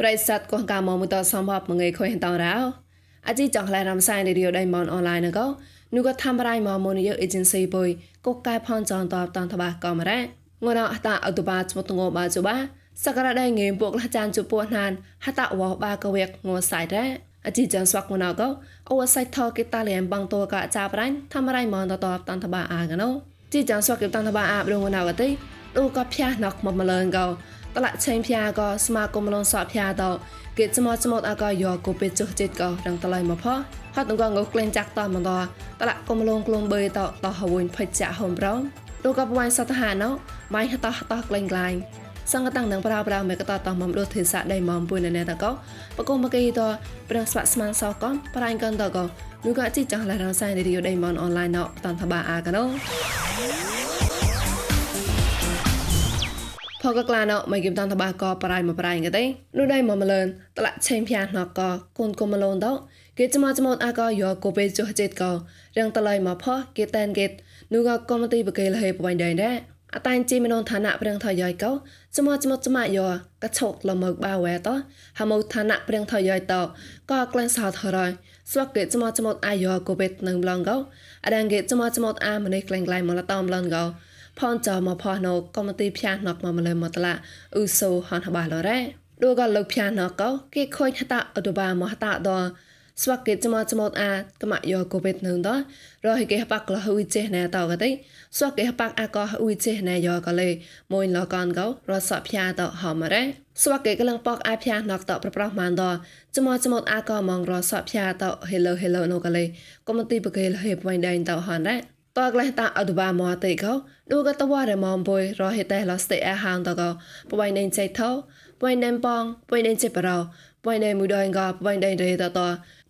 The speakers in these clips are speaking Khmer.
ប្រិស័តកងកាមមុតសំបបមងេខុយតរោអជីចងក្លែរំសាយរីយដៃមនអនឡាញណកនូក៏ធ្វើរៃមកមុនយើអេเจนស៊ីបុយកកកែផនចងតបតនតបាកំរ៉ាងនអតាអតុបាចមតងបាជបាសក្តាដៃងេពុកលចានជពោះណានហតវបាកវេកងសៃរ៉ាអជីចងស្វាក់មណកអវសៃថកេតាលៀមបងតកចាប្រាញ់ធ្វើរៃមកតតបតនតបាអាកណូជីចងស្វាក់តនតបាអាប្រងណកតិដូក៏ផ្ទះណកមកម្លងកោ តឡាក់ឆេងផ្យាក៏ស្មាគមលងសក់ផ្យាតគេចមចមតអកយកគូពេចុះចិត្តក៏រងតឡៃមកផហត់ងងក្លែងចាក់តមកតតឡាក់គមលងក្លងបេតតហវិញផិចចាក់ហំប្រងលោកក៏បួយសតហាណោម៉ៃហតហតក្លែងក្លែងសង្កតាំងនឹងប្រាប្រាមេកតតមមដូចទេសាដៃមពុយណែតកោបកុំមកីតប្រងស្វាក់ស្មានសកំប្រៃកនតកោនោះក៏ជីចង់ឡារសៃរីយដៃមនអនឡាញណោតនតបាអាកណោ ផកក្លាណោមកគិមតានតបាកប្រៃមកប្រៃកទេនោះដៃមមលឿនតឡាឆេងភៀណកកកូនកុំមលូនតគេចមកចមតអាកយកកូពេចុះចិត្តករៀងតឡៃមកផគេតែនគេនោះក៏កុំទីបកេលហេបវៃដែរដែរអតាញ់ជីមននឋានៈព្រៀងថយយកោចមចមចមយកកឆោកលមកបាវែតហមោឋានៈព្រៀងថយតក៏ក្លែងសោថរយស្វកេចមចមអាយកូពេតនឹងប្លងកោអដាងគេចមចមអាមនេះក្លែងក្លែងមកលតំប្លងកោ ផនចមកផោះណូកំទីភះណកមកម្លេមតឡាអ៊ូសូហនហបាឡរ៉េឌូក៏លោកភះណកោគេខូចហតាអតុបាមហតាដស្វកេចមចមអាកមយកូពេតនឹងតរហិគេបាក់លហ៊ុយចេណែតកទេស្វកេបាក់អាកោហ៊ុយចេណែយកលេមួយលកនកោរសភះតហមរ៉េស្វកេកលងប៉កអាភះណកតប្រប្រោះម៉ានតចមចមអាកោមងរសភះតហេឡូហេឡូណូកលេកុំទីបកេលហេបវៃដៃតហនរ៉េ តក្លេះតាអត់បាមកទេកោឌូកតវ៉ារមំបុយរហេតេឡស្តេអហាងតកោបបៃណេចៃថោបបៃណេបងបបៃណេចេបរោបបៃណេមួយដងកបបៃណេរេតត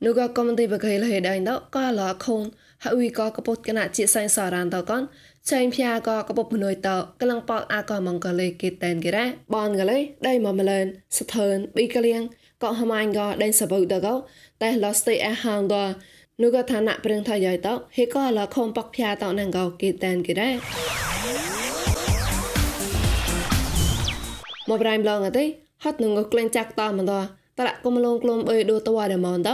នូកកំទីបកេលហេដៃតកលខូនហើយកកពុតកណជាសៃសរានតកនឆៃភៀកកពុបមនុយតកលងប៉អាកមងកលេគេតែនគេរ៉ាបនកលេដៃមមលនស្ថើនប៊ីកលៀងកហម៉ាញ់កដៃសបុតកោតែឡស្តេអហាងត nu ko thana prang tha yai to he ko la khom pak phya to nang ko ke tan ke dai មកប្រៃម្លងអត់ទេហត់នឹងក្លែងចាក់តមិនតតរកុំលងក្លុំអើដូតវ៉ាដមនត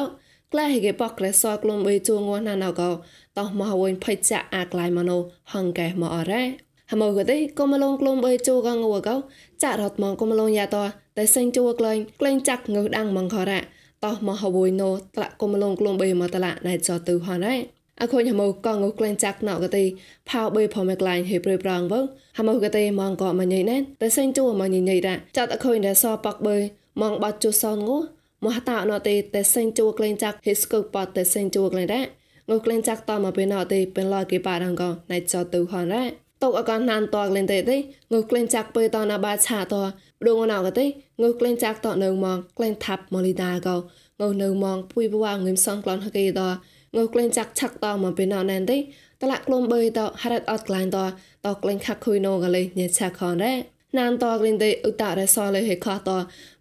ក្លែហេកេប៉ក្លែសអក្លុំអើជួងវណាណៅកោតោះមកវិញភ័យចាក់អាក្លែម៉ណូហងកែមកអរ៉េហមកទេកុំលងក្លុំអើជួកងវកោចាក់រត់មកកុំលងយ៉ាតតែសេងជួក្លែងក្លែងចាក់ងើដាំងមកខរ៉ា តោះមកហវយណូតឡាកុំលងក្លងបេមកតឡាណៃចទៅហណៃអខូនហមកងក្លែងចាក់ណកទេផៅបេផមកក្លែងហេប្រេប្រងវើហមកទេមងក៏មកញ៉ៃណែតែសេងជួមកញ៉ៃញ៉ៃរ៉ាចាត់អខូនដែលសប៉កបេមងបាត់ជូសនងូមហតាណទេតែសេងជួក្លែងចាក់ហេស្កូប៉តែសេងជួក្លែងរ៉ាងូក្លែងចាក់តមកពេលណទេពេលឡគេប៉ារងក៏ណៃចទៅហនរ៉ា ตกอาการนานตอกเลนเตได้งูเกลนจักเปยตอนนาบาชาตอดูงอนาวกะเต้งูเกลนจักตอเนิงมองเกลนทับมอลิดาเกางูเนิงมองปุยปวางเงิมซองกลอนฮะเกตองูเกลนจักฉักตอมันเป็นนอนแนนเต้ตละกลมเบยตอฮารัดออดกลานตอตอเกลนคักคุยโนกันเลยเนี่ยชาคอนแร่นานตอกลินเตอุตารซอเลยเฮคอตอ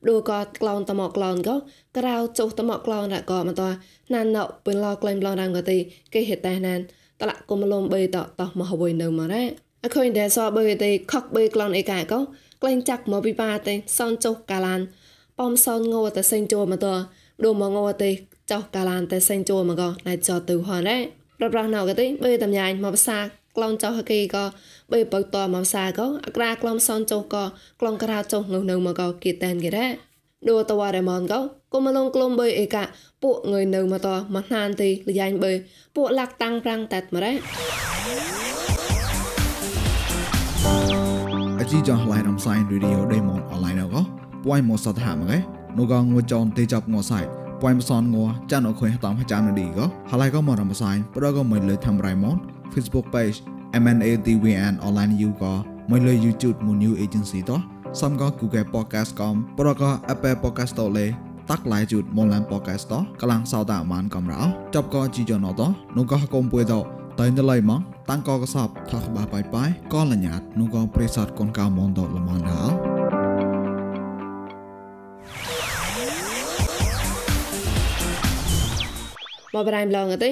ดูกอกลอนตะหมอกลอนก็กราวจุตะหมอกลอนระกอมาตอนานเนาะเป็นลอกลอนบลอนรังกะเตเกเฮตแต่นานตละกลมลมเบยตอตอมหวยเนิงมาแร่ អខុយតែសបីទេខកបីក្លងអេកាក៏ក្លែងចាក់មកពីបាទេសនចុះកាឡានប៉ំសនងោតែសេងចូលមកតដូមងទេចោកាឡានតែសេងចូលមកណៃចោទៅហនរ៉េប្រប្រាស់ណៅកទេបេតំញ៉ាញមកភាសាក្លងចោហកេក៏បេបើតមកភាសាក៏អក្រាក្លំសនចោក៏ក្លងក្រាចោងនៅមកក៏គេតែនគេរ៉េដូតវ៉ារ៉េមនក៏គុំលងក្លុំបេអេកាពួកងើយនៅមកតមកណានទេលយ៉ាញ់បេពួកលាក់តាំងប្រាំងតាត់មករ៉េ ជីចងឡៃរំសាយរីឌីអូដេម៉ុនអនឡាញក៏ពួយមកសតហាមកឯនោះក៏ងួចនទេចាប់ងួសាយពួយមសនងួចានអខុយតាមចាំនឌីក៏ហើយក៏មករំសាយប្រក៏មិនលើធ្វើរៃម៉ុន Facebook page MNATVN online you ក៏មិនលើ YouTube មួយ new agency តោះសំក៏ Google podcast កំប្រក៏ Apple podcast តលេតាក់ឡាយជូតមនឡាន podcast តកលាំងសោតាអានកំរោចប់ក៏ជីយ៉ណតនោះក៏កុំពួយតតែណឡៃមក តាំងកកសបថោះក្បាបាយបាយកលញ្ញាតនោះកងព្រេសតកូនកៅមនតលមនដាមកប្រៃឡងទេ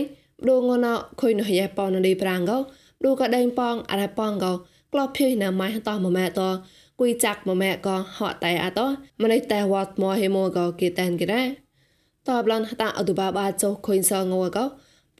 ឌូងណោខុយនោះយ៉ែប៉នឌីប្រាំងកោឌូក៏ដេញប៉ងអរ៉ែប៉ងកោក្លោភីណាម៉ៃតោះមួយម៉ែតោគួយចាក់មួយម៉ែកោហត់តែអត់តោម្នេះតែវត្តមកហេមកោគេតែនគេដែរតបឡនហតាអឌូបាបាចុះខុញសងងោកោ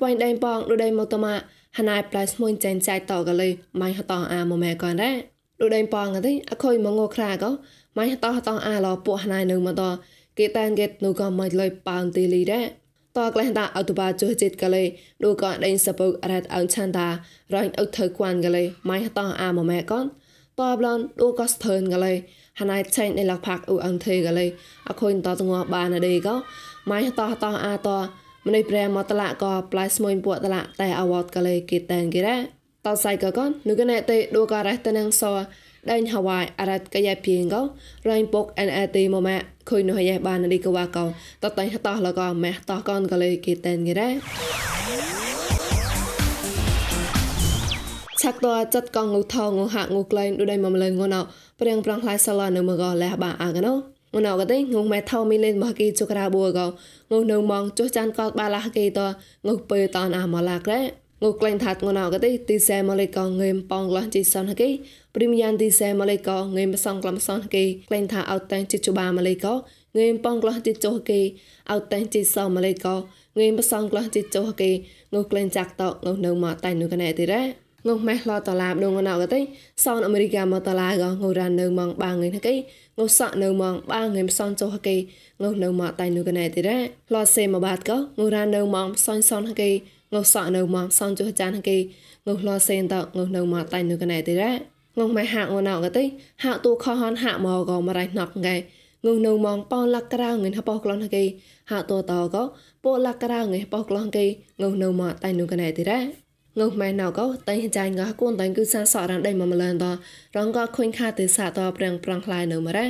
ប៉ៃដេញប៉ងឌូដេញមកតម៉ា hắn ai plais mùi chèn chai tỏ gà lì mai hạt tỏ à mô mẹ con rá. Lúc đêm bò ngà tí, à khôi mô ngô khra gó, mai hạt tỏ hạt tỏ à lò bộ hắn ai nâng mà tỏ, kê tan ghét nô gò mạch lời bàn tì lì rá. Tỏ gà lẹn tạ ở tù bà chú hít gà lì, đô gọ đánh sập bực à rát ấn chan tà, rồi ức thơ quan gà lì mai hạt tỏ à mô mẹ con. Tỏ bà lòn đô gò sờ gà lì, hắn ai chạy nên lạc phạc ưu ăn thê gà lì, à khôi tỏ tù ngò bà nà đi gó, mai hạt tỏ hạt tỏ à tỏ, ទើនកលេហណៃឆៃនៃលកផាក់អ៊ូអងទេកលេអខុញតតងបានដេក៏ម៉ៃតោតោអាតោម្នេះព្រះមកតឡាក៏ផ្លាយស្មួយពួកតឡាតែអវតកលេគេតែនគេរ៉តសៃក៏កនぬកណែទេឌូក៏រ៉េះតនឹងសោដេញហវ៉ៃអរ៉ាត់កយ៉ាពីងកោរ៉ៃពុកអេនអេទីម៉ម៉ាខុយនោះយ៉ាបាននេះក៏វ៉ាកោតតៃហតោះលកោម៉ែតោះកនក៏លេគេតែនគេរ៉ឆាក់តចាត់កងងូថងងហាក់ងូក្លែងដូចមកលឹងងណោព្រៀងប្រងខ្លាយសឡនៅមកលះបាអាកណោ ងណៅក៏ទេងងម៉ែថោមីលេនមកគីជុក្រាបួកោងនៅមងចុះចានកោបាឡាគីតងុពើតនអាមឡាក្រែងុក្លែងថាត់ងណៅក៏ទេទីសែមកលេកងងើមប៉ងឡោះជីសនហគីព្រីមយ៉ាងទីសែមកលេកងើមសងក្លំសនហគីក្លែងថាអត់តែងជីជបាមកលេកងើមប៉ងក្លោះជីចុះហគីអត់តែងជីសមកលេកងើមសងក្លោះជីចុះហគីងុក្លែងចាក់តងនៅមកតែនោះកណែទីរ៉ាងុម៉េះឡតឡាបដងណៅក៏ទេសនអមេរិកាមកតឡាក៏ងូរ៉ាននៅម៉ងបាងហ្នឹងគេ ងោសក់នៅម៉ងបាងឹមសនចុះគេងោនៅម៉តៃនៅកណែទីរ៉ាឡោសេមកបាតកោងូរ៉ានៅម៉ងសនសនគេងោសក់នៅម៉ងសនចុះចានគេងោឡោសេតងោនៅម៉តៃនៅកណែទីរ៉ាងងម៉ែហាក់ងណៅកទេហាក់ទូខហនហាក់មកក៏មករៃណប់ងែងងនៅម៉ងប៉ោលាក់ក្រៅងិនហបោក្លងគេហាក់តតក៏ពោលាក់ក្រៅងិបោក្លងគេងនៅម៉តៃនៅកណែទីរ៉ា ងុម៉ែណៅក៏តែចាញ់ក៏គួនតែគឺសាសអរ៉ានដៃមកម្លនតរងក៏ខុញខាទេសាតប្រាំងប្រាំងខ្លាយនៅមរ៉ា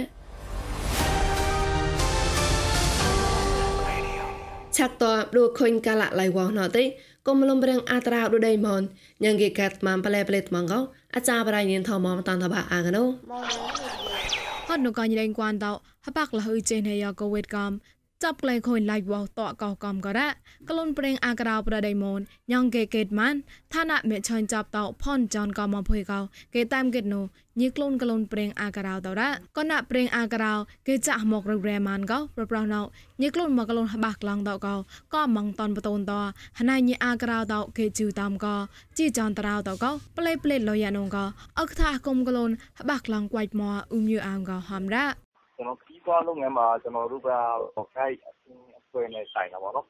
ឆាក់តឌូខុញកាលឡៃវណទេកុំលំរៀងអាត្រាឌូដៃមនញ៉ាងគេកាត់ម៉ាំប្លែប្លែថ្មងក៏អាចារ្យបរៃញៀនថមមតានតបាអាកណូហត់នោះក៏ញ៉ែងគួនតហបាក់លហើយចេះណៃយកវេតកំ ចាប់ក្លែងខូនឡៃវោតក់កោកំក៏រ៉ាក្លូនប្រេងអាក្រៅប្រដៃមូនញងគេកេតម៉ាន់ឋានៈមេឆាញ់ចាប់តោផនចនក៏មកភុយកោគេតាមកេតនោះញីក្លូនក្លូនប្រេងអាក្រៅតរ៉ាក៏ណាប្រេងអាក្រៅគេចាក់មកររែម៉ាន់ក៏ប្រប្រោណោញីក្លូនមកក្លូនបាក់ក្លងតោកោក៏ម៉ងតនបតូនតហណៃញីអាក្រៅតោគេជូតាមក៏ជីចនតរៅតោកោប្លេប្លេលយយ៉ានងក៏អកថាគុំក្លូនបាក់ក្លងខ្វាច់មកអ៊ុំយឺអាងក៏ហំរ៉ា သွားလုပ်ငန်းမှာ ကျွန်တော်တို့က guide ဆွဲနဲ့ ဆိုင်တာပေါ့နော်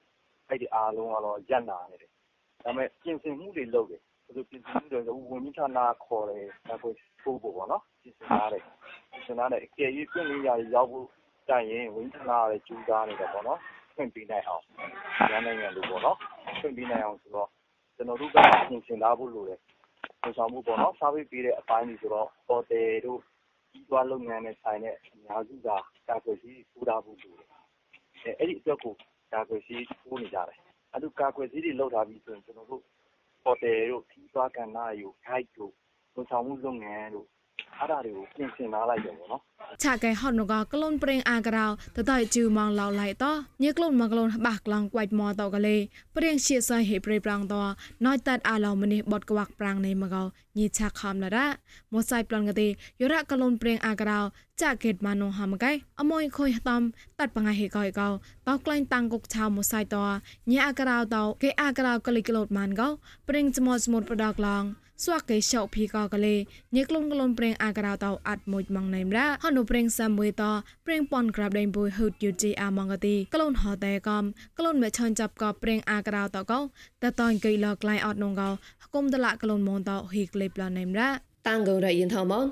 အဲ့ဒီအားလုံးကတော့ ရပ်နာနေတယ် ဒါပေမဲ့ ပြင်ဆင်မှုတွေလုပ်တယ် ဘယ်လိုပြင်ဆင်မှုတွေလဲဝန်ကြီးဌာနခေါ်တယ်ဒါကိုပို့ဖို့ပေါ့နော် ပြင်ဆင်ထားတယ်ပြင်ဆင်ထားတယ်အကယ်၍ပြင်လေးရာရောက်ဖို့တိုင်ရင် ဝန်ကြီးဌာနကလည်းကြိုးစားနေတယ်ပေါ့နော် ဖွင့်ပေးနိုင်အောင်ရန်နိုင်ငံလိုပေါ့နော် ဖွင့်ပေးနိုင်အောင်ဆိုတော့ ကျွန်တော်တို့က ပြင်ဆင်ထားဖို့လိုတယ် ဝန်ဆောင်မှုပေါ့နော် စားပေးပေးတဲ့အပိုင်းတွေဆိုတော့ ဟိုတယ်တို့ ကြီးသွားလုပ်ငန်းနဲ့ဆိုင်တဲ့ အများစုက ကာကွယ်ဆေးထိုးထားဖို့လိုတယ် အဲ့ဒီအတွက်ကို ကာကွယ်ဆေးထိုးနေကြတယ် အဲ့လို ကာကွယ်ဆေးတွေလောက်ထားပြီးဆိုရင် ကျွန်တော်တို့ ဟိုတယ်တို့ခီးသွားကဏ္ဍယူ guide တို့ ဝန်ဆောင်မှုလုပ်ငန်းတို့ အဲ့ဒါတွေကိုပြင်ဆင်ထားလိုက်တယ်ပေါ့နော်ឆាកែហត់នកក្លូនប្រេងអាក្រៅតតៃជូម៉ងឡៅឡៃតញេក្លូនមកក្លូនបាក់ក្លងក្វាច់ម៉តកលេប្រេងជាសៃហេប្រេប្រាំងតណយតាត់អាឡមនេះបតក្វាក់ប្រាំងនេះមកោញីឆាខំលរ៉ាមសៃប្លន់កទេយរៈក្លូនប្រេងអាក្រៅចាកេតម៉ានងហមកៃអមយខុយតំតាត់បងៃហេកោកោតោក្លែងតាំងគុកឆៅមសៃតញីអាក្រៅតគេអាក្រៅកលិក្លូតម៉ានកោប្រេងចមស្មុតប្រដកឡង ស្វាកេឆោភីកកលេញេក្លុនក្លុនប្រេងអាក្រៅតោអាត់មួយម៉ងណៃមរ៉ាហនុប្រេងសាំមួយតប្រេងប៉ុនក្រាបដេងបុយហឺតយូជីអាម៉ងកទីក្លុនហតេកំក្លុនមេឆានចាប់កប្រេងអាក្រៅតកោតតងកៃលក្លៃអត់នងកោគុំតឡាក្លុនមនតហ៊ីក្លេប្លណៃមរ៉ាតាំងកោរយិនថមន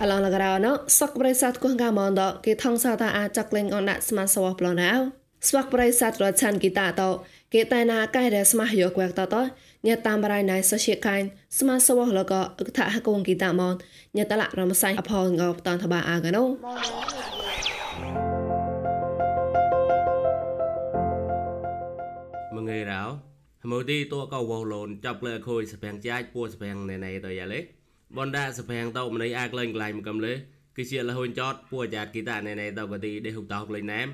អឡងលករណោសកប្រិស័តគងកាមនតគេថងសាតាអាចក្លែងអនដាក់ស្មាសវប្លណៅ ស្វាក់ប្រិស័តរឆានគីតាតោគេតែណាកែរស្មាស់យកវកតតញ៉ាតាមរៃណៃសជាកាញ់ស្មាសវលកអកថាហកងគីតាមនញ៉ាតលរមសៃអផលងបតនតបាអាកណូមងេរោហមទីតួកោវលូនចាប់លើខូចសភាំងចាច់ពួសភាំងណែណៃតយ៉ាលេបណ្ដាសភាំងតោម្នៃអាក្លែងក្លែងមកកំលេគឺជាលហ៊ុនចតពួចាតគីតាណែណៃតោកទីដេហុកតោក្លែងណែម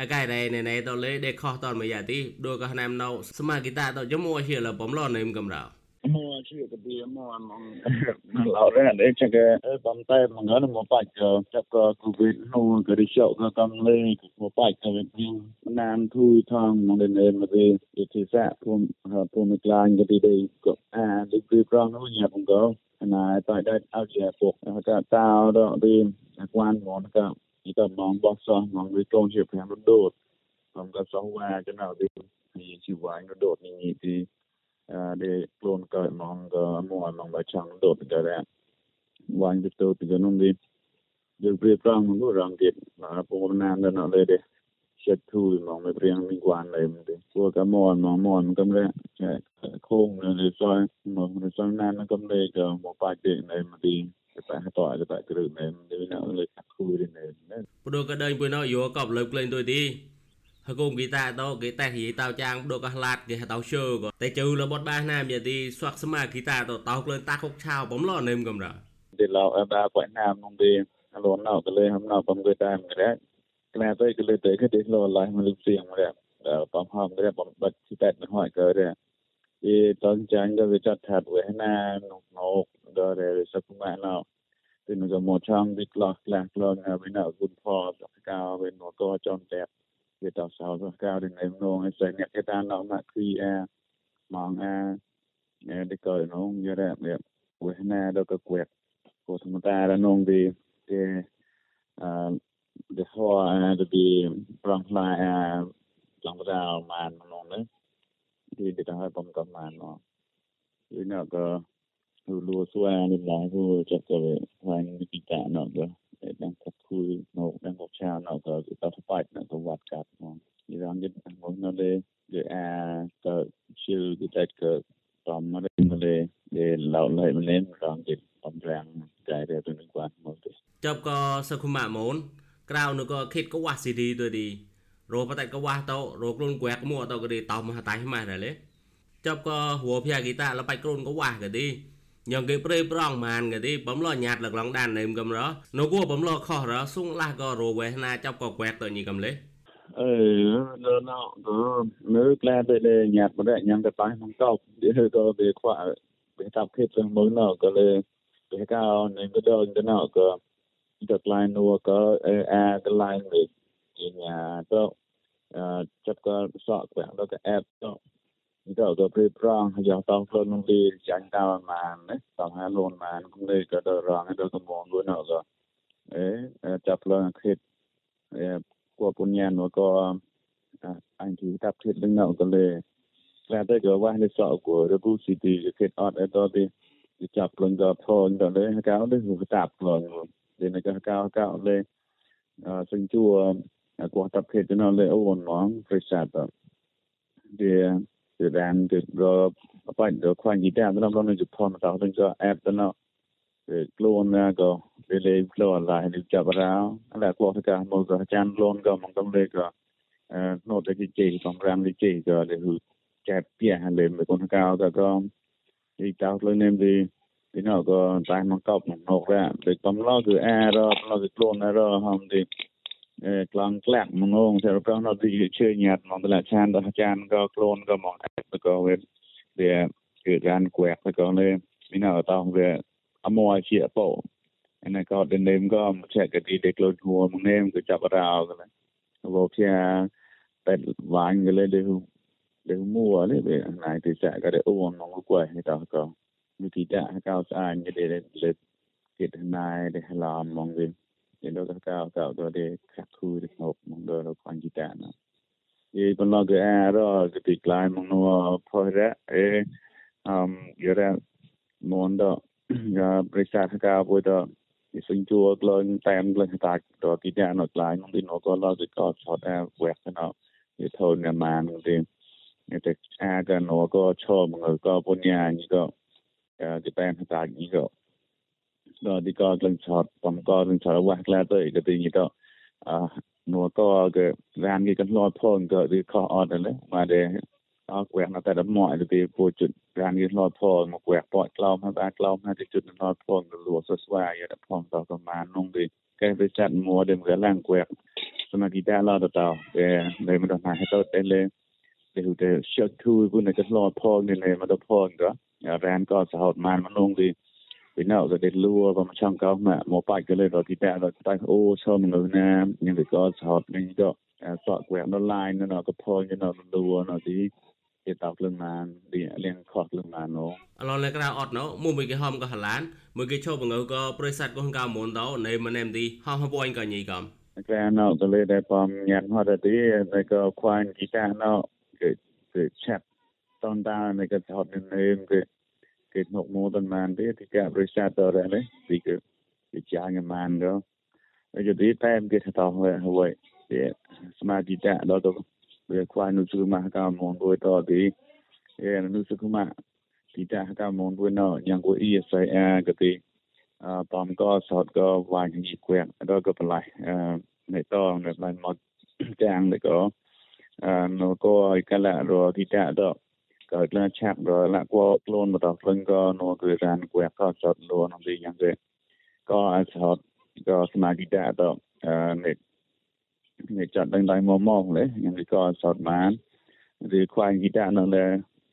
អាកែណែណែណែតលេដេខោះតមួយយ៉ាទីដូចក៏ណាមណៅស្មាគីតាតយមួជាលបំឡនេមកំរោមួជាកពីមួអមងឡៅរ៉ែដេចកែបំតែមងនមកបាច់ចាប់ក៏គូវីដនោះក៏រិះយកក៏កំលេមកបាច់ក៏វិញណាមធូយថងមកនេមរីវិធីសាពុំពុំក្លាញ់ក៏ទីដេក៏អាលីពីប្រងនោះញ៉ាបងក៏ណាតតែដល់អត់ជាពុកក៏តោដល់រីអាគួនមកក៏ người ta mong bác xa mong với con chịu phèn nó đốt, mong gặp sáu hoa cho nào đi thì chịu vãi nó đột như nhị thì để luôn cởi mong cái mồi mong bà chẳng đột cái đấy vãi cái tôi thì cái nông đi được việc rằng mình cũng rằng kịp là phụ hôm nay nó lên để chết thui mong mấy riêng liên quan này mình đi của cái mòn mong mòn mình cầm lên chạy khung rồi để xoay, mà rồi xoay nan nó cầm lên cái một bài chuyện này mà đi តែគ្រឿងមែនដូចណាលេខគូរីណែបដូក៏ដេញពុយណោយោក៏លើបក្លែងទុយទីហើយកុំគីតាតោគេតេះយីតោចាងដូក៏ឡាតគេតោជើក៏តែជូរបត់បាសណាមយទីស្វាក់ស្មាគីតាតោតោក្លែងតាគុកឆៅបំលោនឹមកំរ៉ទេឡោអបាប៉ណាមនងទេអលនោក៏លេហំណោបំគីតាមក្រែក្លាទៅក៏លេទៅគេទេឡោឡាយមកលឹកសៀងមករ៉បំហំរ៉បំបាត់ទីតែមិនហួយក៏រ៉ อีตอนจังก็วิจัดถัดไว้ให้นาหนุกนกดอเรสักมาเนาะเป็นก็หมดช่องวิกลอกลากลองนะวินาคุณพ่อสักกาวเป็นหนูตัวจอมแตกวิต่อสาวสักกาวดึงเอ็มนงให้ใส่เนี่ยแค่ด้านเรามาคือแอมองแอเนี่ยได้เกิดน้องเยอะแบบเนี่ยไว้ให้นาดอกกระเกวกโคธรรมตาแล้วนงดีเจอ่าเดี๋ยวพอจะดีรองลายอ่าลองกระดาวมานนงเนี่ย về hoành cái tạ nó có để đang cắt khui nó đang học trao nó có cái tao phải nó có vặt cắt nó thì rằng cái muốn nó để để à có chill cái tết có tóm nó lên nó để để lão lại mình lên rằng cái tóm ràng cái để tôi quan một tí chấp có sao không mà muốn ក្រៅនោះក៏ខេតក៏វ៉ាស៊ីឌីទៅឌី រោបតែក៏វ៉ាតោរោខ្លួនគួែកមួតោក៏ឌីតោមហតៃម៉ែរលេចាប់ក៏ហួភៀគីតាលបៃខ្លួនក៏វ៉ាក៏ឌីញងគេព្រៃប្រងមានក៏ឌីបំលោញាតលកឡងដាននឹមកំរនៅគួបំលោខោរសុងឡាក៏រោវេណាចាប់ក៏គួែកទៅញីកំលេអឺលើណោក៏នៅក្លែទៅលេញាតមកញ៉ាំទៅប៉ៃក្នុងកោឌីក៏វាខ្វះវាតាប់ខេតទៅមើលណោក៏លេវាកោនៅក៏ដល់ទៅណោក៏ទៅក្លែនោះក៏អាក្លែនេះជា จับก็สอบแขวงแล้วก็แอบก็ก็ก็ปรีพร้องอย่าต้องเพลินลงดีจังตามานะต้องหาลนมาคงเลยก็ดรองให้ดกมองด้วยเนาะก็เอ๊ะจับเพลินคิดเอ๊ะกลัวปุญญาหนูก็อันที่ทับทิศลึงเนาะก็เลยแล้วได้ก็ว่าในสอบกูระบุสิตีคิดออดไอ้ตัวที่จับเพลินก็พอนก็เลยก้าวได้หูตับเพลินเดี๋ยวนี้ก็ก้าวก้าวเลยซึ่งชั่ว Ờ, qua tập thể cho nó lấy ôn nó phải sạch đó thì thì đàn thì rồi phải được khoan gì đàn nó nó chụp phone tao nên cho app đó nó. Thì luôn ra có để lấy luôn lại được chập ra là qua cái một cái chan luôn, có một công lấy có à, nốt cái chỉ còn ram cái chỉ cho để hư chẹp bia hay lên với con cao cả con. Thì tao lên em thì thì nó có tai mang cọc một nốt ra. Để tóm lo từ a rồi lo từ luôn ra rồi không thì ក្លងក្លាក់មងងតែប្រងនៅទីជឿញាតមកតឡាចានដល់ចានក៏ខ្លួនក៏មកក៏វាវាគឺការគួកក៏នៅមានអត់តវាអមអជាពោអនក៏ដេនេមក៏ឆែកទីដេក្លូនហួរមកនេមក៏ចាប់រោក៏លោកជាតែវាញ់ក៏លេដេដេមួលេវាណៃទីចាក៏ដេអូនមកគួយនេះតក៏វិធីដាក់កោស្អាញដេលេគិតណៃដេឡាមមកវិញ để đâu ta cao tạo đó để khắc khu để học mong đó là con gì ta nó ye bên lo cái à đó, cái tịch mong nó phơi ra giờ ra món đó giờ bây giờ ta cao bây sinh chua lên tem lên ta đó, thì ra nó lại mong đi nó có lo cái có chọt à quẹt cái thì thôi nè mà nó đi. Cái à nó có cho mọi người, có bốn nhà như đó. À, cái tem ta như đó. đó đi có lần chọt còn có lần chọt quạt là tới cái tiền gì đó à nó có cái ran cái cái lo phong cái đi khó ở đó đấy mà để ở quẹt nó tại đó mọi cái tiền phụ chút ran cái lo phong mà quẹt bọt lao mà bạc lao mà cái chút lo phong cái lúa sơ sơ vậy đó phong đó có mà nông đi cái cái chặt mua đêm cái lang quẹt cho mà đi ra lo đó tao để để mà đó mà hết tốt đến lên để hữu để sơ thu cũng là cái lo phong này này mà đó phong đó ran có sahot man mà nông đi we know that they lure from chang ka ma mo pa ke le ro ki ta ro ta o so mo na ni we got hot ni do so we on the line no ko po you know lure no di គេតោកលឹងណានលៀងខត់លឹងណានអូឡនក្រៅអត់ណូមួយមួយគេហមក៏ហឡានមួយគេឈោបងើក៏ប្រយស័តក៏កៅមុនដោនៃមណែមទីហមហបអញក៏ញីកំក្រៅណូទៅលេដែលបំញ៉ាត់ហត់ទីតែក៏ខ្វាញ់គីតាណូគឺគឺឆាប់តនតានៃក៏ហត់នឹងគេ គេមកមកតបានទេទីកាប្រិស័តតរនេះទីគឺគេចាញ់បានក៏ហើយទីតែគេថាតោហើយសមាធិតាដល់ទៅវាខ្វាយនុសុមាកាមងមួយតទីអេនុសុមាទីតាកាមងមួយណយ៉ាងគួអ៊ីសៃអាកទីអបំក៏សតក៏វាយញីគួយដល់ក៏បលៃអនៅតនៅឡៃមកចាំងទៅក៏អនៅក៏កលរទីតាដល់ កើតឡើងឆាប់ដល់ឡាគួខ្លួនមកដល់ព្រឹងក៏នៅគឺរានគួយក៏សតលួនទីយ៉ាងទៅក៏អត់សតក៏សមាធិតាដល់អឺនេះចាត់ដឹងដៃមកមកលេយ៉ាងនេះក៏សតបានឬខ្វាយគីតានៅលើ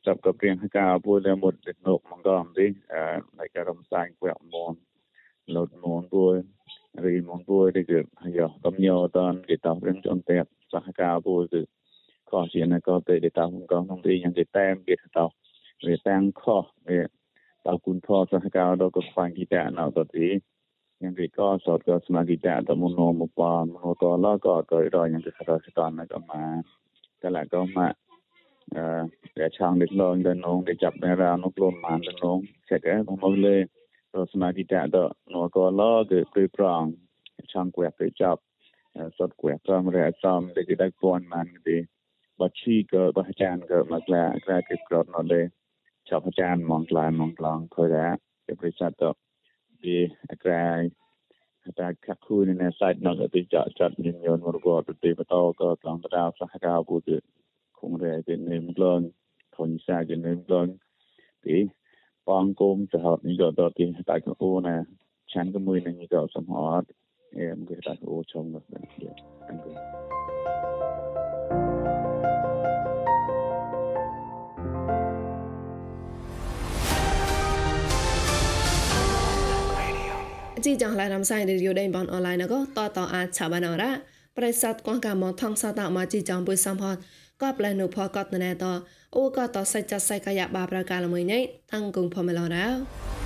ចាប់ក៏ព្រៀងកាពួយលើមុតទឹកនកមកក៏អំទីអឺនៅការរំសាយគួយមនលោតមនពួយរីមនពួយទីគឺយកកំញោតនគេតោព្រៀងចនតែសហការពួយគឺ ខោជាណក៏ទៅទៅតាមក៏ក្នុងទីយ៉ាងគេតែមគេតោវាតាំងខោវាតើគុណផសហការដល់ក៏ខ្វាយគីតានៅទៅទីយ៉ាងគេក៏សតក៏ស្មាគីតាតមុននោមបាមនោតឡក៏ក៏រយ៉ាងគេខរស្តានក៏មកតែឡាក៏មកអឺតែឆាងនេះលងដល់នងគេចាប់នៅរានោះខ្លួនបានដល់នង បាឈីក៏បាចានក៏មកឡាក្រាគេក្រត់ណលេចាប់ចានមកឡាមកឡងធ្វើដែរគេប្រសាទទៅពីអក្រាយតែខាក់គូននៅសាយនោះទៅចាត់ចាត់ញញនមករបស់ប្រទេសបតក៏ឡងតាសហការពុទ្ធគងរែទៅនិមឡងធនសាជានិមឡងពីបងគមសហតនេះក៏ទៅទីតែក៏អូណាឆានក៏មួយនឹងក៏សំហតអេមគេតែអូចង់នោះដែរអង្គ អជីចងឡានំសៃរីយូដេបនអនឡាញក៏តតអាចឆាបានអរ៉ាប្រិស័តកងកាមថងសតមកជីចងពុយសំផតក៏ប្លែនុផកតណែតអូក៏តសៃចាសៃកាយបាប្រកាលមួយញ៉ៃតាំងគងផមឡរ៉ា